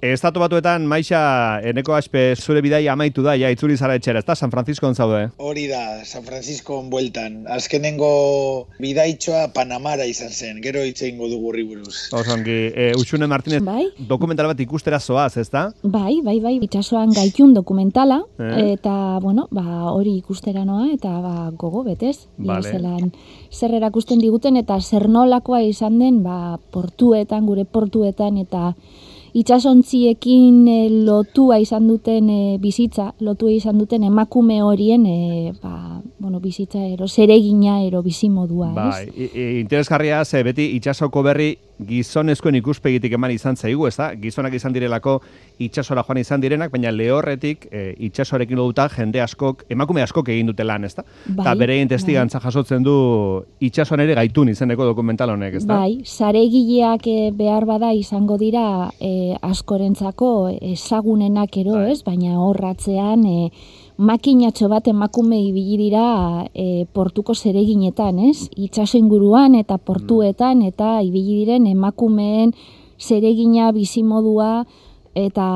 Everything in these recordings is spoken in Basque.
Estatu batuetan, Maixa, eneko aspe zure bidai amaitu da, ja, itzuri zara etxera, ez San Francisco zaude? Hori da, San Francisco bueltan. Azkenengo bidaitxoa Panamara izan zen, gero hitz egingo dugu buruz. Osongi, e, Uxune Martinez, Bai. dokumental bat ikustera zoaz, ez da? Bai, bai, bai, itxasoan gaitun dokumentala, Eh? eta, bueno, ba, hori ikustera noa, eta ba, gogo betez. Vale. zelan zer erakusten diguten, eta zer nolakoa izan den, ba, portuetan, gure portuetan, eta itsasontziekin e, lotua izan duten e, bizitza, lotua izan duten emakume horien, e, ba, bueno, bizitza ero, zeregina ero bizimodua, Bai, ez? i- interesgarria ze beti itsasoko berri gizonezkoen ikuspegitik eman izan zaigu, ez da? Gizonak izan direlako itsasora joan izan direnak, baina lehorretik e, itsasoarekin lotuta jende askok, emakume askok egin dute lan, ez da? Bai, Eta berein testigantza jasotzen du itsasoan ere gaitun izeneko dokumental honek, ez da? Bai, zaregileak e, behar bada izango dira e, askorentzako ezagunenak ero, Bai. ez? Baina horratzean e, makinatxo bat emakume ibili dira e, portuko zereginetan, ez? Itxaso inguruan eta portuetan eta ibili diren emakumeen zeregina bizimodua eta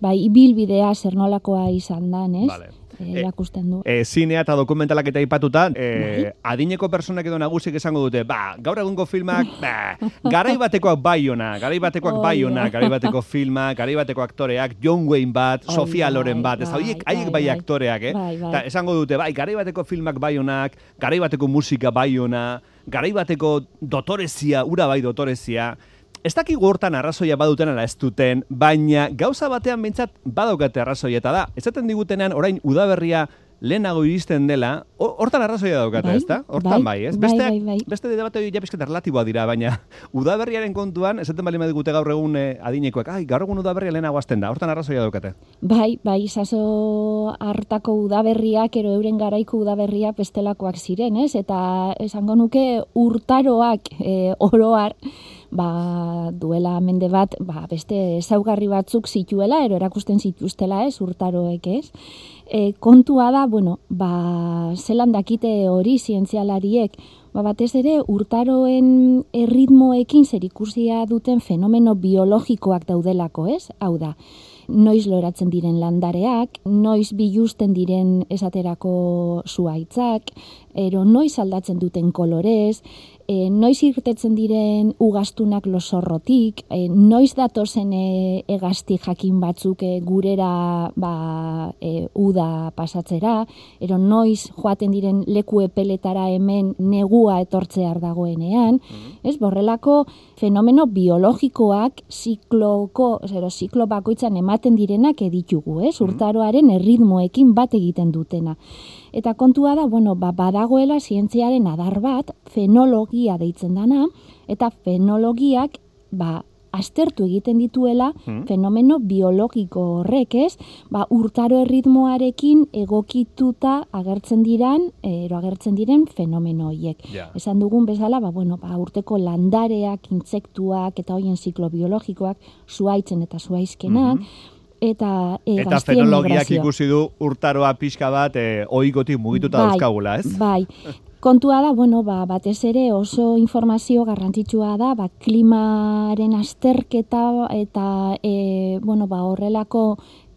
bai ibilbidea zer nolakoa izan dan, ez? Vale. E, erakusten du. E, zinea eta dokumentalak eta aipatuta, Bai. e, adineko personak edo nagusiek esango dute, ba, gaur egungo filmak, ba, garai batekoak bai ona, garai batekoak bai Oh, ona, garai bateko filmak, garai bateko aktoreak, John Wayne bat, Hori Sofia bai, Loren bat, ez da, bai, horiek, haiek bai, bai, bai. aktoreak, eh? Bai, bai. Esango dute, bai, garai bateko filmak bai onak, garai bateko musika bai ona, garai bateko dotorezia, ura bai dotorezia, Ez dakigu hortan arrazoia baduten ala ez duten, baina gauza batean behintzat badaukate arrazoia eta da. Ezaten digutenean orain udaberria lehenago iristen dela, ho- hortan arrazoia daukate, Bai, ezta? Hortan bai, bai, ez? bai, Besteak, bai, bai. beste debate hori ja pizkat erlatiboa dira, baina udaberriaren kontuan, esaten bali digute gaur egun eh, adinekoak, ai, gaur egun udaberria lehenago hasten da, hortan arrazoia daukate. Bai, bai, izaso hartako udaberriak, ero euren garaiko udaberriak bestelakoak ziren, ez? Eta esango nuke urtaroak e, oroar, ba, duela mende bat, ba, beste ezaugarri batzuk zituela, ero erakusten zituztela, ez, urtaroek, ez? E, kontua da, bueno, ba, zelan dakite hori zientzialariek, ba, batez ere urtaroen erritmoekin zerikusia duten fenomeno biologikoak daudelako, ez? Hau da, noiz loratzen diren landareak, noiz bilusten diren esaterako zuaitzak, ero noiz aldatzen duten kolorez, e, noiz irtetzen diren ugastunak losorrotik, e, noiz datozen e, egazti jakin batzuk e, gurera ba, e, uda pasatzera, ero noiz joaten diren leku epeletara hemen negua etortzear dagoenean, ez borrelako fenomeno biologikoak zikloko, zero, ziklo bakoitzan ematen direnak editugu, ez? Urtaroaren erritmoekin bat egiten dutena. Eta kontua da, bueno, ba, badagoela zientziaren adar bat, fenologia deitzen dana, eta fenologiak, ba, aztertu egiten dituela Mm. fenomeno biologiko horrek, ez? Ba, urtaro erritmoarekin egokituta agertzen diran, ero agertzen diren fenomeno horiek. Ja. Esan dugun bezala, ba, bueno, ba, urteko landareak, intsektuak eta hoien ziklo biologikoak, zuaitzen eta zuaizkenak, eta e, Eta fenologiak ikusi du urtaroa pixka bat e, oigotik mugituta Bai, dauzkagula, ez? Bai. Kontua da, bueno, ba, batez ere oso informazio garrantzitsua da, ba, klimaren azterketa eta e, bueno, ba, horrelako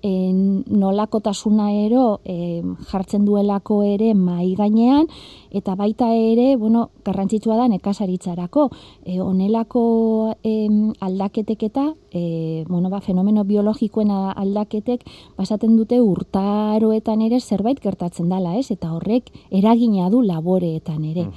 e, nolakotasuna ero e, jartzen duelako ere mai gainean eta baita ere, bueno, garrantzitsua da nekazaritzarako. E, honelako em, aldaketek eta e, bueno, ba, fenomeno biologikoen aldaketek basaten dute urtaroetan ere zerbait gertatzen dela, ez? Eta horrek eragina du laboreetan ere.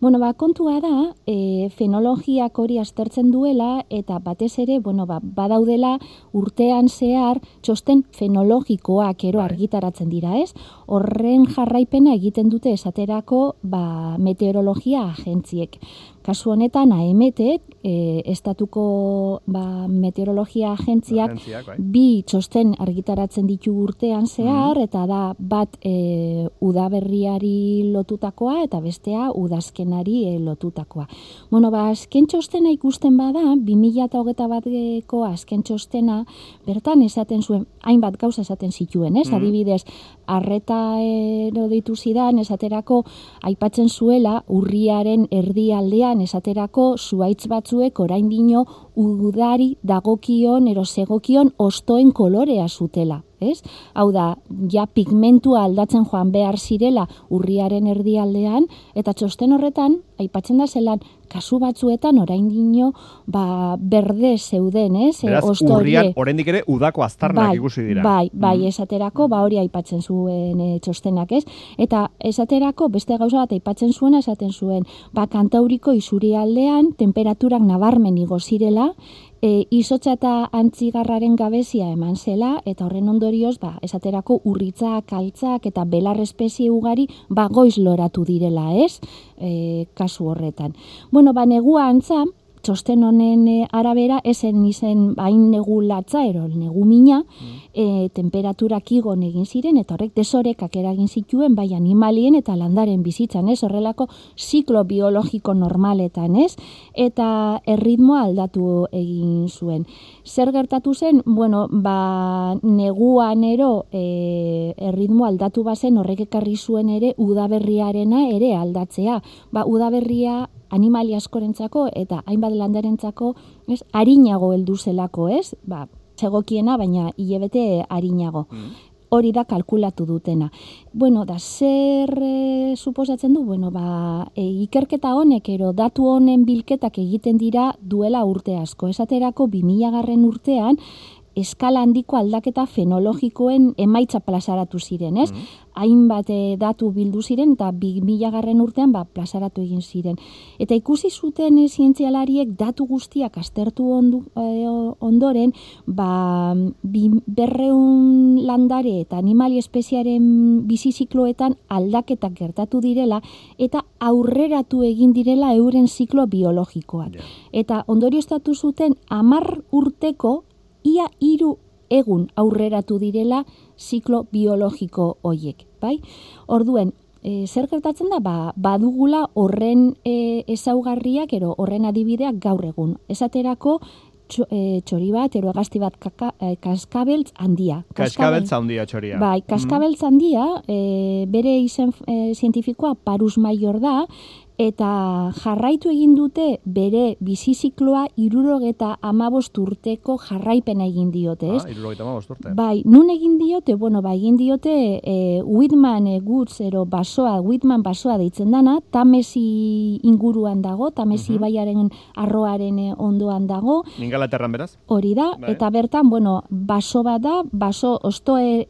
Bueno, ba, kontua da, e, fenologiak hori aztertzen duela, eta batez ere, bueno, ba, badaudela urtean zehar txosten fenologikoak ero argitaratzen dira, ez? Horren jarraipena egiten dute esaterako ba, meteorologia agentziek. Kasu honetan, AMT, e, estatuko ba, meteorologia agentziak, Agentziak, bai. bi txosten argitaratzen ditu urtean zehar, eta da bat e, udaberriari lotutakoa eta bestea udazkenari e, lotutakoa. Bueno, ba, azken txostena ikusten bada, 2008 bateko azken txostena, bertan esaten zuen, hainbat gauza esaten zituen, ez? Mhm. Adibidez, arreta ero ditu zidan, esaterako, aipatzen zuela, urriaren erdialdean, esaterako, zuaitz batzuek orain dino udari dagokion, ero segokion ostoen kolorea zutela. Ez? Hau da, ja pigmentua aldatzen joan behar zirela urriaren erdialdean, eta txosten horretan, aipatzen da zelan, kasu batzuetan orain dino ba, berde zeuden, ez? Beraz, Osto urrian, oraindik ere, udako aztarnak bai, ikusi dira. Bai, bai, Mm. esaterako, ba hori aipatzen zuen e, txostenak, ez? Eta esaterako beste gauza bat aipatzen zuena esaten zuen, ba kantauriko isurialdean temperaturak nabarmen igo zirela, e, izotza eta antzigarraren gabezia eman zela, eta horren ondorioz, ba, esaterako urritzak, kaltzak eta belar espezie ugari, ba, goiz loratu direla, ez? E, kasu horretan. Bueno, ba, negua antza, txosten honen e, arabera, esen izen bain negu latza, ero negu mina, e, temperaturak igon egin ziren, eta horrek desorekak eragin zituen, bai animalien eta landaren bizitzan, ez? Horrelako ziklo biologiko normaletan, ez? Eta erritmoa aldatu egin zuen. Zer gertatu zen, bueno, ba, neguan ero e, erritmo aldatu bazen horrek ekarri zuen ere udaberriarena ere aldatzea. Ba, udaberria animali askorentzako eta hainbat landarentzako, ez, arinago heldu zelako, ez? Ba, segokiena, baina hilebete arinago. Hori da kalkulatu dutena. Bueno, da zer e, suposatzen du? Bueno, ba, e, ikerketa honek ero datu honen bilketak egiten dira duela urte asko. Esaterako 2000 garren urtean eskala handiko aldaketa fenologikoen emaitza plazaratu ziren, ez? Hainbat eh, datu bildu ziren eta 2000 garren urtean ba, plazaratu egin ziren. Eta ikusi zuten eh, zientzialariek datu guztiak aztertu ondu, eh, ondoren, ba, bi, berreun landare eta animali espeziaren bizizikloetan aldaketak gertatu direla eta aurreratu egin direla euren ziklo biologikoak. Ja. Eta ondorioztatu zuten amar urteko ia hiru egun aurreratu direla ziklo biologiko hoiek, bai? Orduen, e, zer gertatzen da? Ba, badugula horren e, ezaugarriak ero horren adibideak gaur egun. Esaterako txo, e, txori bat, ero egazti bat kaka, kaskabeltz handia. Kaskabeltza handia txoria. Bai, kaskabeltz handia, e, bere izen e, zientifikoa Parus Maior da, eta jarraitu egin dute bere bizizikloa irurogeta amabost urteko jarraipena egin diote, ez? Ah, irurogeita hamabost urte. Bai, nun egin diote, bueno, ba, egin diote e, Whitman e, Goods, ero basoa, Whitman basoa deitzen dana, tamesi inguruan dago, tamesi Mhm. baiaren arroaren e, ondoan dago, Ingalaterran beraz? Hori da, Bai. eta bertan, bueno, baso bat da, baso osto e,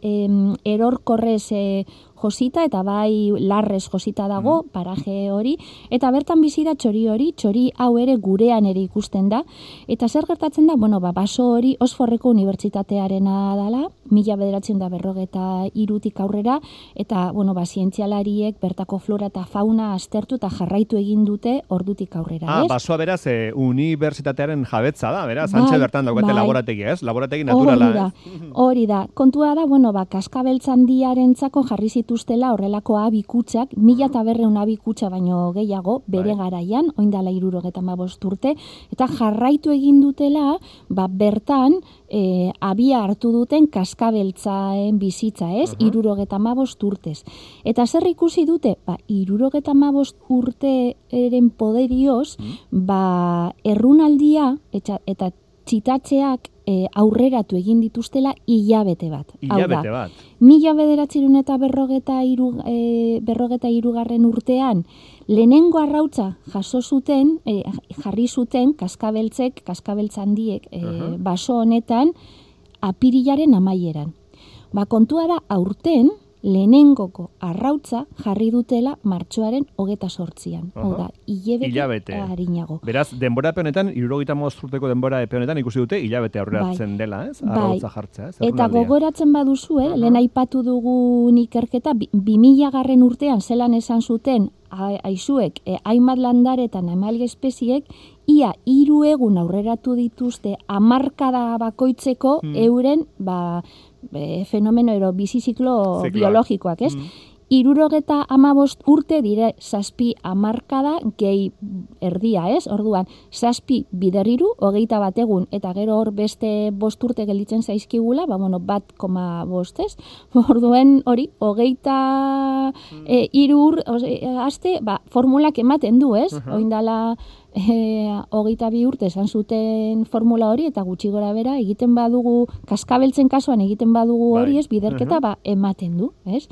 erorkorrez e, josita eta bai larrez josita dago, paraje hori, eta bertan bizi da txori hori, txori hau ere gurean ere ikusten da, eta zer gertatzen da, bueno, ba, baso hori Osforreko unibertsitatearena dala, mila bederatzen da berrogeta irutik aurrera, eta, bueno, ba, zientzialariek bertako flora eta fauna aztertu eta jarraitu egin dute ordutik aurrera, Ah, ez? basoa beraz, e, unibertsitatearen jabetza da, beraz, Bai, antxe bertan daukate bai. laborategia, ez? Laborategi naturala, Hori da, ez? hori da. Kontua da, bueno, ba, kaskabeltzandiarentzako jarri zituztela horrelako abikutsak, mila eta berreun abikutsa baino gehiago, bere Bai. garaian, oindala irurogeta urte, eta jarraitu egin dutela, ba, bertan, e, abia hartu duten kaskabeltzaen bizitza, ez? Aha. Irurogeta urtez. Eta zer ikusi dute? Ba, irurogeta urte eren poderioz, ba, errunaldia eta, eta txitatzeak e, aurreratu egin dituztela hilabete bat. Hilabete bat. Mila bederatzerun eta berrogeta, iru, e, berrogeta irugarren urtean, lehenengo arrautza jaso zuten, e, jarri zuten, kaskabeltzek, kaskabeltzandiek, e, Aha. baso honetan, apirilaren amaieran. Ba, kontua da, aurten, lehenengoko arrautza jarri dutela martxoaren hogeta sortzian. Hau Aha. da, hilabete, harinago. Beraz, denbora irurogeita hamabost urteko denbora epe honetan ikusi dute hilabete aurreratzen dela, ez? Bai. Arrautza jartzea, ez? Eta gogoratzen baduzu, eh, Aha. lehen aipatu dugun ikerketa, bi- 2000 garren urtean zelan esan zuten aizuek, eh, hainbat landaretan animali espeziek, ia hiru egun aurreratu dituzte hamarkada bakoitzeko Hmm. euren ba, e, fenomeno ero biziziklo Zikloak. biologikoak, ez? Mm. irurogeta amabost urte dire zazpi amarkada gehi erdia, ez? Orduan, zazpi biderriru, hogeita bat egun, eta gero hor beste bost urte gelitzen zaizkigula, ba, bueno, bat koma bost, ez? Orduen, hori, hogeita e, irur, aste, ba, formulak ematen du, ez? Uh Oindala, e, hogeita bi urte esan zuten formula hori, eta gutxi gora bera, egiten badugu, kaskabeltzen kasuan egiten badugu hori, bai. ez, biderketa, ba, ematen du, ez?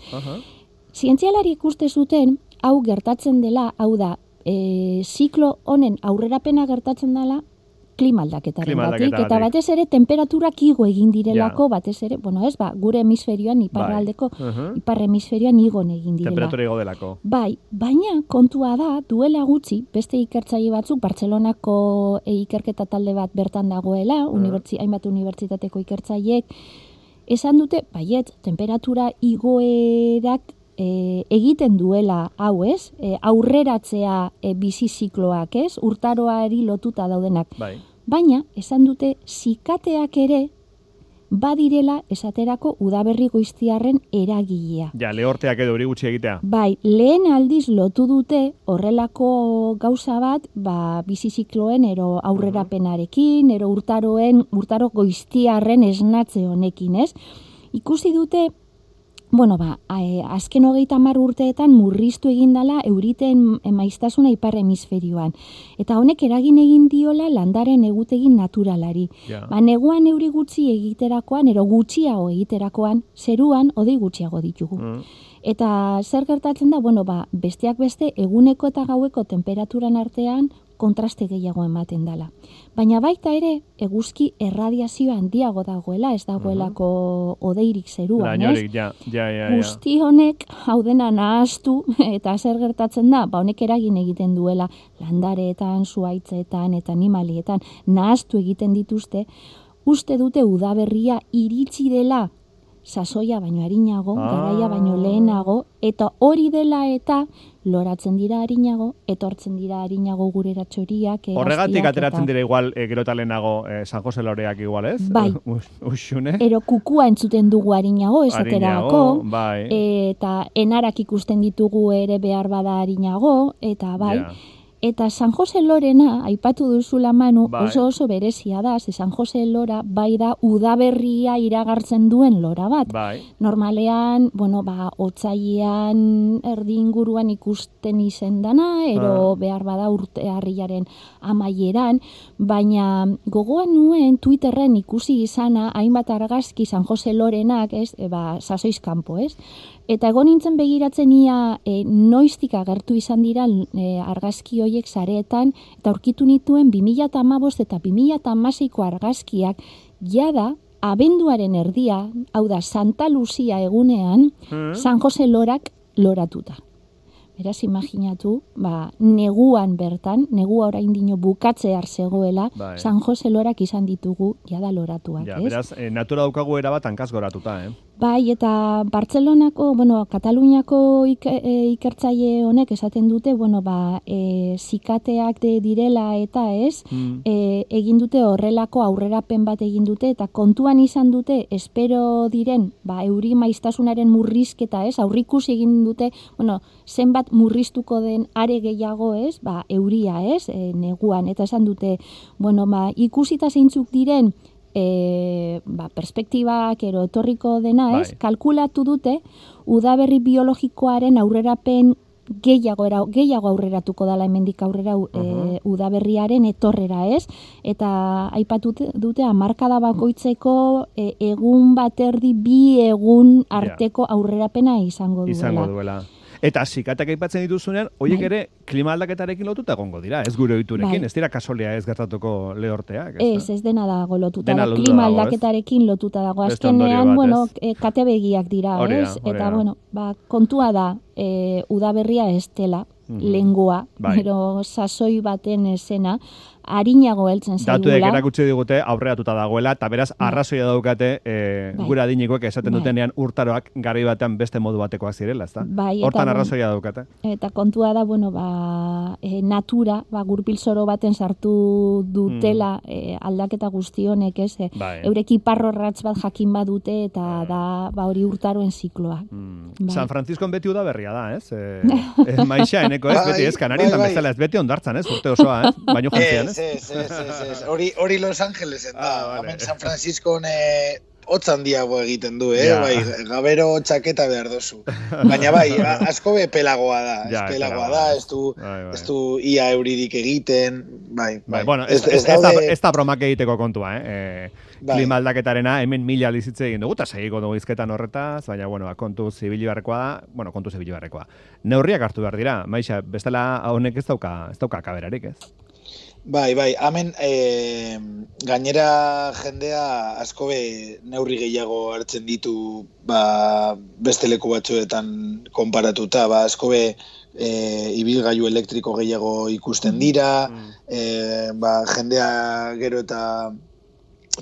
Zientzialari ikuste zuten, hau gertatzen dela, hau da, e, ziklo honen aurrerapena gertatzen dela, klima aldaketaren batik, eta batez ere temperaturak igo egin direlako, batez ere, bueno, ez, ba, gure hemisferioan, iparraldeko, bai. uh ipar hemisferioan igo egin direla. Temperatura igo delako. Bai, baina kontua da, duela gutxi, beste ikertzaile batzuk, Bartzelonako e, ikerketa talde bat bertan dagoela, uh unibertsi, hainbat unibertsitateko ikertzaileek, esan dute, baiet, temperatura igoerak e, egiten duela hau ez, e, aurreratzea e, bizi zikloak ez, urtaroari lotuta daudenak. Bai. Baina, esan dute, zikateak ere, badirela esaterako udaberri goiztiarren eragilea. Ja, lehorteak edo hori gutxi egitea. Bai, lehen aldiz lotu dute horrelako gauza bat, ba, bizizikloen ero aurrerapenarekin, ero urtaroen, urtaro goiztiarren esnatze honekin, ez? Ikusi dute, bueno, ba, e, azken hogeita mar urteetan murriztu egin dela euriten maiztasuna ipar hemisferioan. Eta honek eragin egin diola landaren egutegin naturalari. Ba, neguan euri gutxi egiterakoan, ero gutxiago egiterakoan, zeruan odei gutxiago ditugu. Mm. Eta zer gertatzen da, bueno, ba, besteak beste, eguneko eta gaueko temperaturan artean kontraste gehiago ematen dela. Baina baita ere, eguzki erradiazio handiago dagoela, ez dagoelako odeirik zeruan, ez? Ja, ja, ja, Guzti honek, hau dena nahaztu, eta zer gertatzen da, ba honek eragin egiten duela, landareetan, zuaitzetan, eta animalietan, nahaztu egiten dituzte, uste dute udaberria iritsi dela sasoia baino harinago, ah. garaia baino lehenago, eta hori dela eta loratzen dira harinago, etortzen dira harinago gure eratxoriak. Horregatik ateratzen dira igual, e, gero talenago e, San Jose loreak igual, ez? Bai. Uxune. Ero kukua entzuten dugu harinago, esaterako. Bai. Eta enarak ikusten ditugu ere behar bada harinago, eta bai. Eta San Jose Lorena, aipatu duzula manu, bai. oso oso berezia da, ze San Jose Lora bai da udaberria iragartzen duen lora bat. Bai. Normalean, bueno, ba, otzailean erdi inguruan ikusten izen dana, ero ah. behar bada urte harriaren amaieran, baina gogoan nuen Twitterren ikusi izana, hainbat argazki San Jose Lorenak, ez, e, ba, sasoiz kanpo, ez? Eta egon nintzen begiratzen ia e, noiztik agertu izan dira e, argazki hoiek zareetan, eta aurkitu nituen 2008 eta 2008ko argazkiak, jada, abenduaren erdia, hau da, Santa Lucia egunean, hmm. San Jose Lorak loratuta. Beraz, imaginatu, ba, neguan bertan, negua orain dino bukatzear zegoela, bai. San Jose Lorak izan ditugu, jada loratuak, ja, ez? Beraz, e, natura daukagu erabat hankaz goratuta, eh? Bai, eta Bartzelonako, bueno, Kataluniako e, ikertzaile honek esaten dute, bueno, ba, e, zikateak de direla eta ez, mm. e, egin dute horrelako aurrerapen bat egin dute, eta kontuan izan dute, espero diren, ba, euri maiztasunaren murrizketa ez, aurrikus egin dute, bueno, zenbat murriztuko den are gehiago ez, ba, euria ez, e, neguan, eta esan dute, bueno, ba, ikusita zeintzuk diren, e, ba, perspektibak ero etorriko dena, ez? Bai. Kalkulatu dute udaberri biologikoaren aurrerapen gehiago era, gehiago aurreratuko dela hemendik aurrera e, udaberriaren etorrera, ez? Eta aipatu dute hamarkada bakoitzeko e, egun baterdi bi egun arteko aurrerapena izango duela. Izango duela. Eta zikatak aipatzen dituzunean, horiek bai. ere klima aldaketarekin lotuta egongo dira, ez gure oiturekin, bai. ez dira kasolea ez gertatuko lehorteak. Ez, ez, dena dago lotuta, dena klima aldaketarekin lotuta dago. Azkenean, bueno, e, kate begiak dira, ez? Eta, bueno, ba, kontua da, e, udaberria ez dela, mm -hmm. lengua, bai. sasoi baten esena, harinago heltzen zaigula. Datuek erakutsi digute aurreatuta dagoela, eta beraz, Bai. arrazoia daukate, e, Bai. gura adinikoek esaten Bai. dutenean urtaroak garri batean beste modu batekoak zirela, ezta? Bai, Hortan arrazoia daukate. Eta kontua da, bueno, ba, e, natura, ba, gurpil zoro baten sartu dutela e, aldaketa guzti honek, ez? E, Mm. Bai. Eurek iparrorratz bat jakin badute eta da ba, hori urtaroen zikloa. Mm. Bai. San Francisco beti uda berria da, ez? E, e, maixa, eneko, ez? Bai, Beti, ez? Kanarietan bai, bai. bezala, ez? Beti ondartzan, ez? Urte osoa, ez? Baino jantzian, Ez, ez? ez, ez, ez. Hori, hori Los Angelesen da. Ah, vale. Hemen San Francisco ne hotz handiago egiten du, eh? Ja. Bai, gabero txaketa behar dozu. Baina bai, a- asko be pelagoa da. Ja, ez pelagoa da, ez du, Bai, bai. ez du ia euririk egiten. Bai, Bai, bai. bueno, ez, ez, ez, da, daude- ez da bromak egiteko kontua, eh? E, Bai. klima aldaketarena hemen mila alizitze egin dugu, eta segiko dugu izketan horretaz, baina, bueno, ba, kontu zibili barrekoa da, bueno, kontu zibili barrekoa. Neurriak hartu behar dira, maixa, bestela honek ez dauka, ez dauka kaberarik, ez? Bai, bai, hemen e, gainera jendea asko be neurri gehiago hartzen ditu ba, beste leku batzuetan konparatuta, ba, asko be e, ibilgailu elektriko gehiago ikusten dira, e, ba, jendea gero eta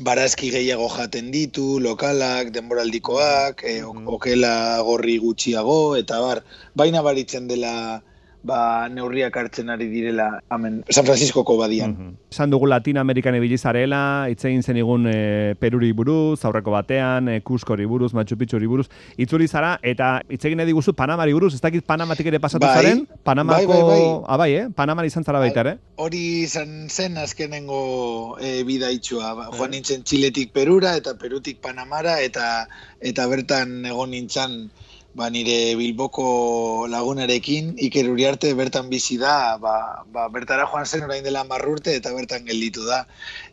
barazki gehiago jaten ditu, lokalak, denboraldikoak, e, ok- Mhm. okela gorri gutxiago, eta bar, baina baritzen dela ba, neurriak hartzen ari direla hemen San Franciscoko badian. Mhm. Esan dugu Latin Amerikan ibili zarela, hitz egin zenigun e, Peruri buruz, aurreko batean, e, Cuscori buruz, Machu Picchuri buruz, itzuli zara, eta hitz egin nahi diguzu Panamari buruz, ez dakit Panamatik ere pasatu Bai. zaren? Panamako, Bai, bai, bai. Ah, bai, eh? Panamari izan zara baita, ere? Hori izan zen azkenengo e, bidaitxua. Ba, joan nintzen Txiletik Perura eta Perutik Panamara eta eta bertan egon nintzen ba, nire Bilboko lagunarekin, Iker Uriarte bertan bizi da, ba, ba, bertara joan zen orain dela hamar urte eta bertan gelditu da.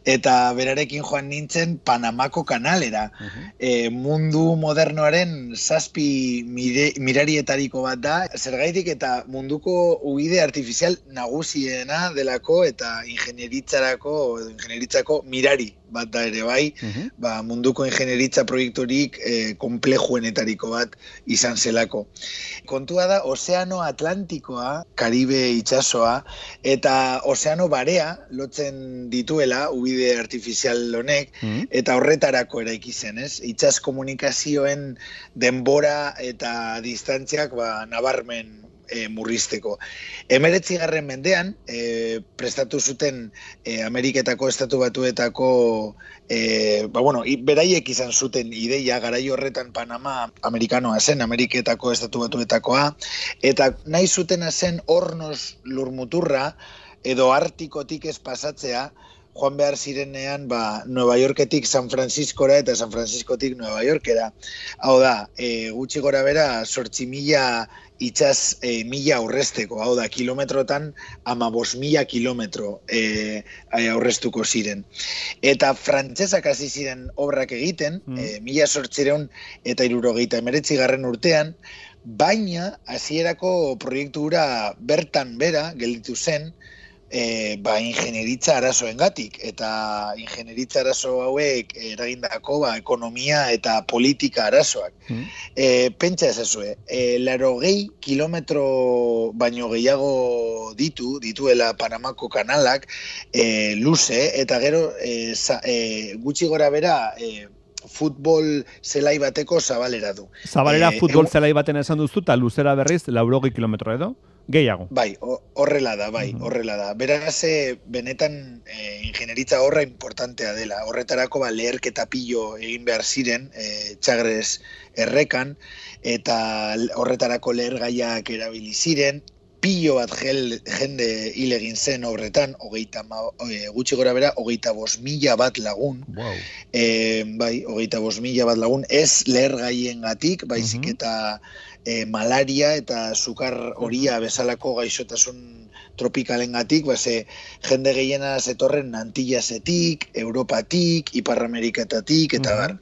Eta berarekin joan nintzen Panamako kanalera. e, mundu modernoaren zazpi mire, mirarietariko bat da, zergaitik eta munduko ubide artifizial nagusiena delako eta ingenieritzarako, edo ingenieritzako mirari bat da ere bai, Mhm. ba, munduko ingenieritza proiekturik e, komplejuenetariko bat izan zelako. Kontua da, Ozeano Atlantikoa, Karibe itsasoa eta Ozeano Barea lotzen dituela ubide artifizial honek, Mhm. eta horretarako eraiki zen, ez? Itsas komunikazioen denbora eta distantziak ba, nabarmen e, murrizteko. Emeretzi garren mendean, e, prestatu zuten e, Ameriketako estatu batuetako e, ba, bueno, i- beraiek izan zuten ideia garai horretan Panama amerikanoa zen, Ameriketako estatu batuetakoa, eta nahi zutena zen hornos lurmuturra edo artikotik ez pasatzea, joan behar zirenean ba, Nueva Yorketik San Franciscora eta San Franciscotik Nueva Yorkera. Hau da, e, gutxi gora bera, sortzi mila itxaz e, mila aurrezteko, hau da, kilometrotan ama bos mila kilometro e, e, aurreztuko ziren. Eta frantsesak hasi ziren obrak egiten, Mm. e, mila sortzireun eta irurogeita emeretzi garren urtean, baina hasierako proiektura bertan bera gelditu zen, e, ba, ingenieritza arazoengatik eta ingenieritza arazo hauek eragindako ba, ekonomia eta politika arazoak. Mhm. E, pentsa ezazue, e, laro gehi kilometro baino gehiago ditu, dituela Panamako kanalak, e, luze, eta gero e, za, e, gutxi gora bera e, futbol zelai bateko zabalera du. Zabalera Eh, futbol egun- zelai baten esan duzu, eta luzera berriz, laurogei kilometro edo? Gehiago. Bai, ho- horrela da, bai, Mhm. horrela da. Beraz, eh, benetan e, ingenieritza horra importantea dela. Horretarako ba, leherketa pilo egin behar ziren, e, txagrez errekan, eta horretarako lehergaiak erabili ziren, pilo bat gel, jende hil egin zen horretan, hogeita, ma, gutxi gora bera, hogeita bos mila bat lagun, Wow. e, bai, hogeita bos mila bat lagun, ez lehergaien gatik, baizik Mhm. eta e, malaria eta sukar horia bezalako gaixotasun tropikalengatik, ba, ze jende gehiena zetorren Antillasetik, Europatik, Iparramerikatatik, eta Mhm. bar.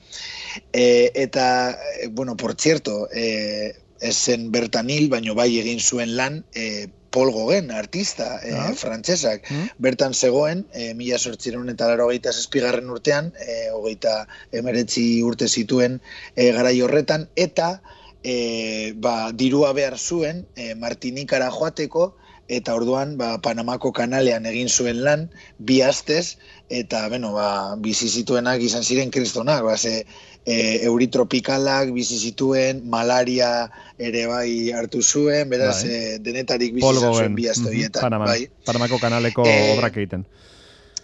E, eta, e, bueno, por cierto, e, ez zen bertan hil, baino bai egin zuen lan, e, Paul Gauguin, artista, e, Ah. frantsesak, Mhm. bertan zegoen, e, mila sortzireun eta laro hogeita zazpigarren urtean, e, hogeita emeretzi urte zituen e, garai horretan, eta e, ba, dirua behar zuen e, Martinikara joateko, eta orduan ba, Panamako kanalean egin zuen lan, bi astez, eta beno, ba, bizi zituenak izan ziren kristonak, ba, ze, e, euritropikalak bizi zituen, malaria ere bai hartu zuen, beraz, bai. e, denetarik bizi zuen bi astoietan. Panama, bai. Panamako kanaleko e, obrak egiten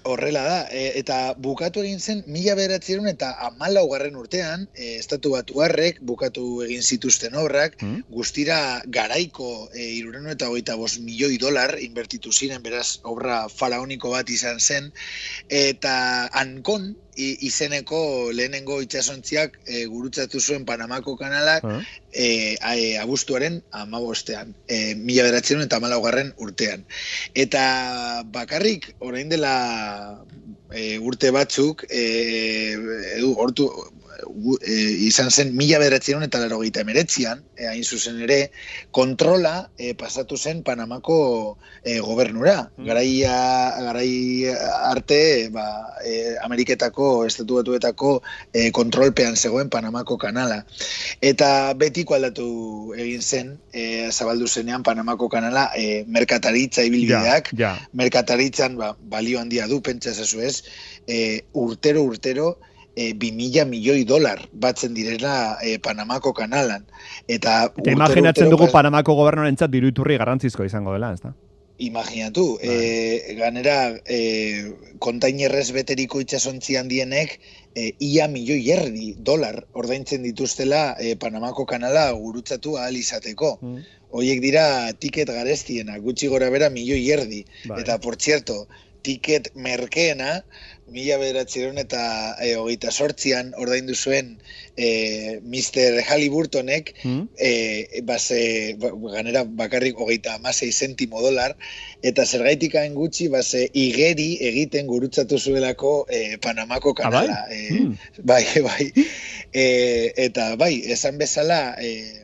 horrela da, e, eta bukatu egin zen, mila beratzerun eta amala ugarren urtean, e, estatu batu harrek, bukatu egin zituzten obrak, mm. guztira garaiko e, iruren eta goita bos milioi dolar inbertitu ziren, beraz, obra faraoniko bat izan zen, eta ankon, izeneko lehenengo itxasontziak e, gurutzatu zuen Panamako kanalak uh -huh. abuztuaren amabostean, e, mila beratzen eta malaugarren urtean. Eta bakarrik, orain dela e, urte batzuk, e, edu, ortu, e, izan zen mila bederatzen eta laro gita emeretzian, e, hain zuzen ere, kontrola e, pasatu zen Panamako e, gobernura. Mm. Garaia, garai arte, ba, e, Ameriketako, estatu batuetako e, kontrolpean zegoen Panamako kanala. Eta betiko aldatu egin zen, e, zabaldu zenean Panamako kanala e, merkataritza ibilbideak, ja, merkataritzan ba, balio handia du, pentsa ez, e, urtero, urtero, e, bi mila milioi dolar batzen direla e, Panamako kanalan. Eta, Eta imaginatzen dugu Panamako gobernoren txat diruiturri garrantzizko izango dela, ez da? Imaginatu, e, ganera e, kontainerrez beteriko itxasontzi handienek e, ia milioi erdi dolar ordaintzen dituztela e, Panamako kanala gurutzatu ahal izateko. Mm. Hoiek dira tiket garestiena, gutxi gora bera milioi erdi. Bai. Eta, por cierto, tiket merkeena, mila bederatzeron eta e, hogeita sortzian ordaindu zuen e, eh, Mr. Halliburtonek mm. e, base, ba, ganera bakarrik hogeita amasei zentimo dolar eta zergaitik hain gutxi base igeri egiten gurutzatu zuelako e, Panamako ah, bai? kanala bai? E, mm. bai, bai e, eta bai, esan bezala e,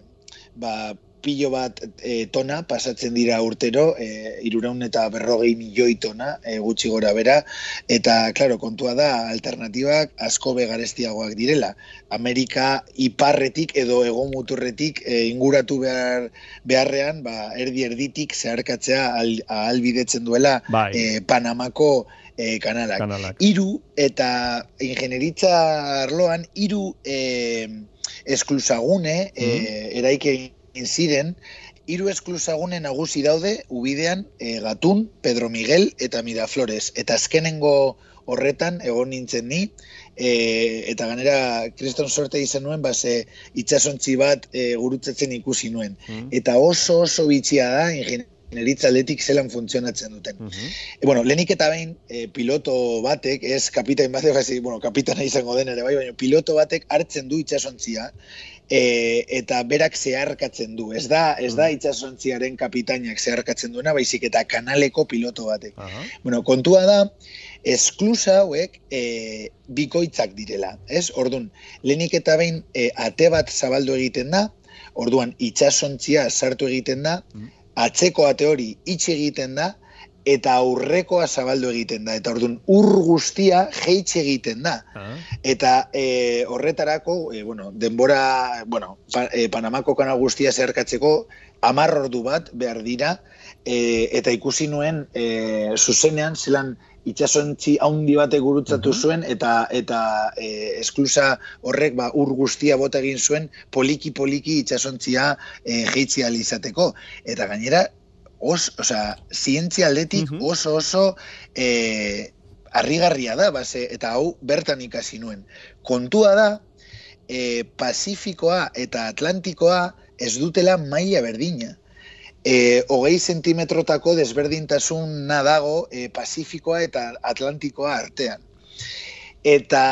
ba, pilo bat e, tona pasatzen dira urtero, e, iruraun eta berrogei milioi tona e, gutxi gora bera, eta, klaro, kontua da, alternatibak asko begarestiagoak direla. Amerika iparretik edo egon muturretik e, inguratu behar, beharrean, ba, erdi erditik zeharkatzea al, albidetzen duela bai. e, Panamako e, kanalak. kanalak. Iru eta ingenieritza arloan, iru e, esklusagune, mm -hmm. eraike ziren, hiru esklusagune nagusi daude ubidean e, Gatun, Pedro Miguel eta Miraflores. Eta azkenengo horretan egon nintzen ni, e, eta ganera kriston sorte izan nuen, base itxasontzi bat e, gurutzatzen ikusi nuen. Mm. Eta oso oso bitxia da, ingenieritza atletik zelan funtzionatzen duten. Mm -hmm. e, bueno, lehenik eta behin, e, piloto batek, ez kapitain bat, bueno, kapitana izango den ere bai, baina piloto batek hartzen du itxasontzia, e, eta berak zeharkatzen du. Ez da, ez da mm. itxasontziaren kapitainak zeharkatzen duena, baizik eta kanaleko piloto batek. Bueno, kontua da, esklusa hauek e, bikoitzak direla. Ez? Ordun, lehenik eta behin e, ate bat zabaldu egiten da, orduan itxasontzia sartu egiten da, mm. atzeko ate hori itxe egiten da, eta aurrekoa zabaldu egiten da. Eta orduan, ur guztia jeitxe egiten da. Ah. Eta e, horretarako, e, bueno, denbora, bueno, pa, e, Panamako kana guztia zeharkatzeko, amar ordu bat behar dira, e, eta ikusi nuen, e, zuzenean, zelan, itxasontzi haundi bate gurutzatu zuen eta eta e, esklusa horrek ba ur guztia bota egin zuen poliki poliki itxasontzia e, jeitzi izateko eta gainera os, o sea, zientzia aldetik oso oso e, arrigarria da, base, eta hau bertan ikasi nuen. Kontua da, e, Pasifikoa eta Atlantikoa ez dutela maila berdina. E, hogei zentimetrotako desberdintasun dago e, Pasifikoa eta Atlantikoa artean. Eta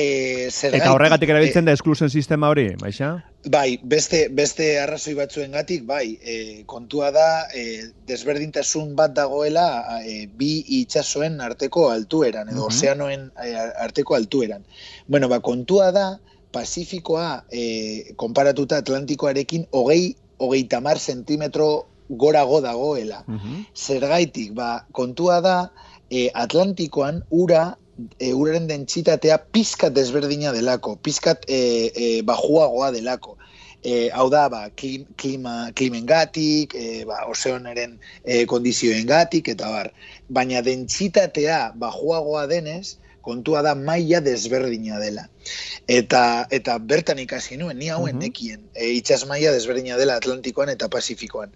E, Eta horregatik erabiltzen da esklusen sistema hori, baixa? Bai, beste, beste arrazoi batzuengatik bai, e, kontua da, e, desberdintasun bat dagoela e, bi itxasoen arteko altueran, edo uh ozeanoen e, arteko altueran. Bueno, ba, kontua da, Pasifikoa, e, konparatuta Atlantikoarekin, hogei, hogei tamar zentimetro gorago dagoela. Uh Zergaitik, ba, kontua da, e, Atlantikoan ura e, uraren dentsitatea pizkat desberdina delako, pizkat e, e, bajuagoa delako. E, hau da, ba, klim, klima, klimengatik, e, ba, ozeoneren e, kondizioengatik, eta bar. Baina dentsitatea bajuagoa denez, kontua da maila desberdina dela. Eta, eta bertan ikasi nuen, ni hauen Mhm. nekien, e, itxas maila desberdina dela Atlantikoan eta Pasifikoan.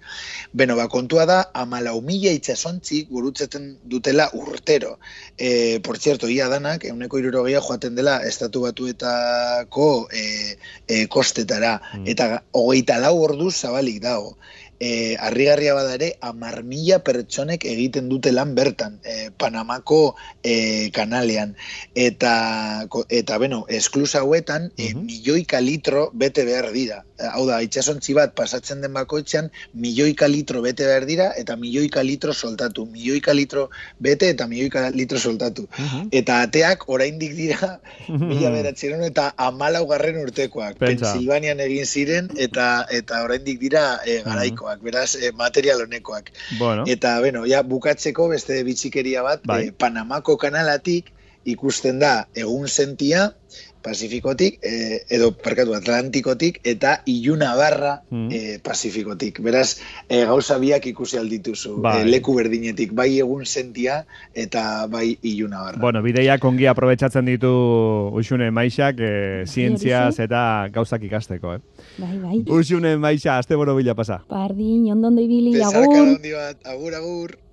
Beno, ba, kontua da, amalau mila itxasontzik gurutzeten dutela urtero. E, por cierto, ia danak, euneko irurogeia joaten dela estatu batuetako e, e, kostetara. Mm. Eta hogeita lau ordu zabalik dago. E, arrigarria bada ere, amar mila pertsonek egiten dute lan bertan, e, Panamako e, kanalean. Eta, eta beno, esklusa hauetan, e, Mhm. milioika litro bete behar dira. E, Hau da, itxasontzi bat pasatzen den bakoitzean, milioika litro bete behar dira, eta milioika litro soltatu. Milioika litro bete eta milioika litro soltatu. Mhm. Eta ateak oraindik dira mila beratzeren eta amalaugarren urtekoak. Pentsa. Pensilvanian egin ziren eta eta oraindik dira e, garaikoak, beraz e, material honekoak. Bueno, Eta, bueno, ja, bukatzeko beste bitxikeria bat, Bai. e, Panamako kanalatik ikusten da egun sentia, Pasifikotik, e, edo, parkatu, Atlantikotik, eta iluna barra Mm. e, Pasifikotik. Beraz, e, gauza biak ikusi aldituzu, Bai. e, leku berdinetik, bai egun sentia eta bai iluna barra. bueno, bideiak ongi aprobetsatzen ditu Uxune Maixak, eh, zientziaz eta gauzak ikasteko, eh? Bai, bai. Uxune Maixa, boro bila pasa. Bardin, ondondo ibili, agur. bat, agur, agur.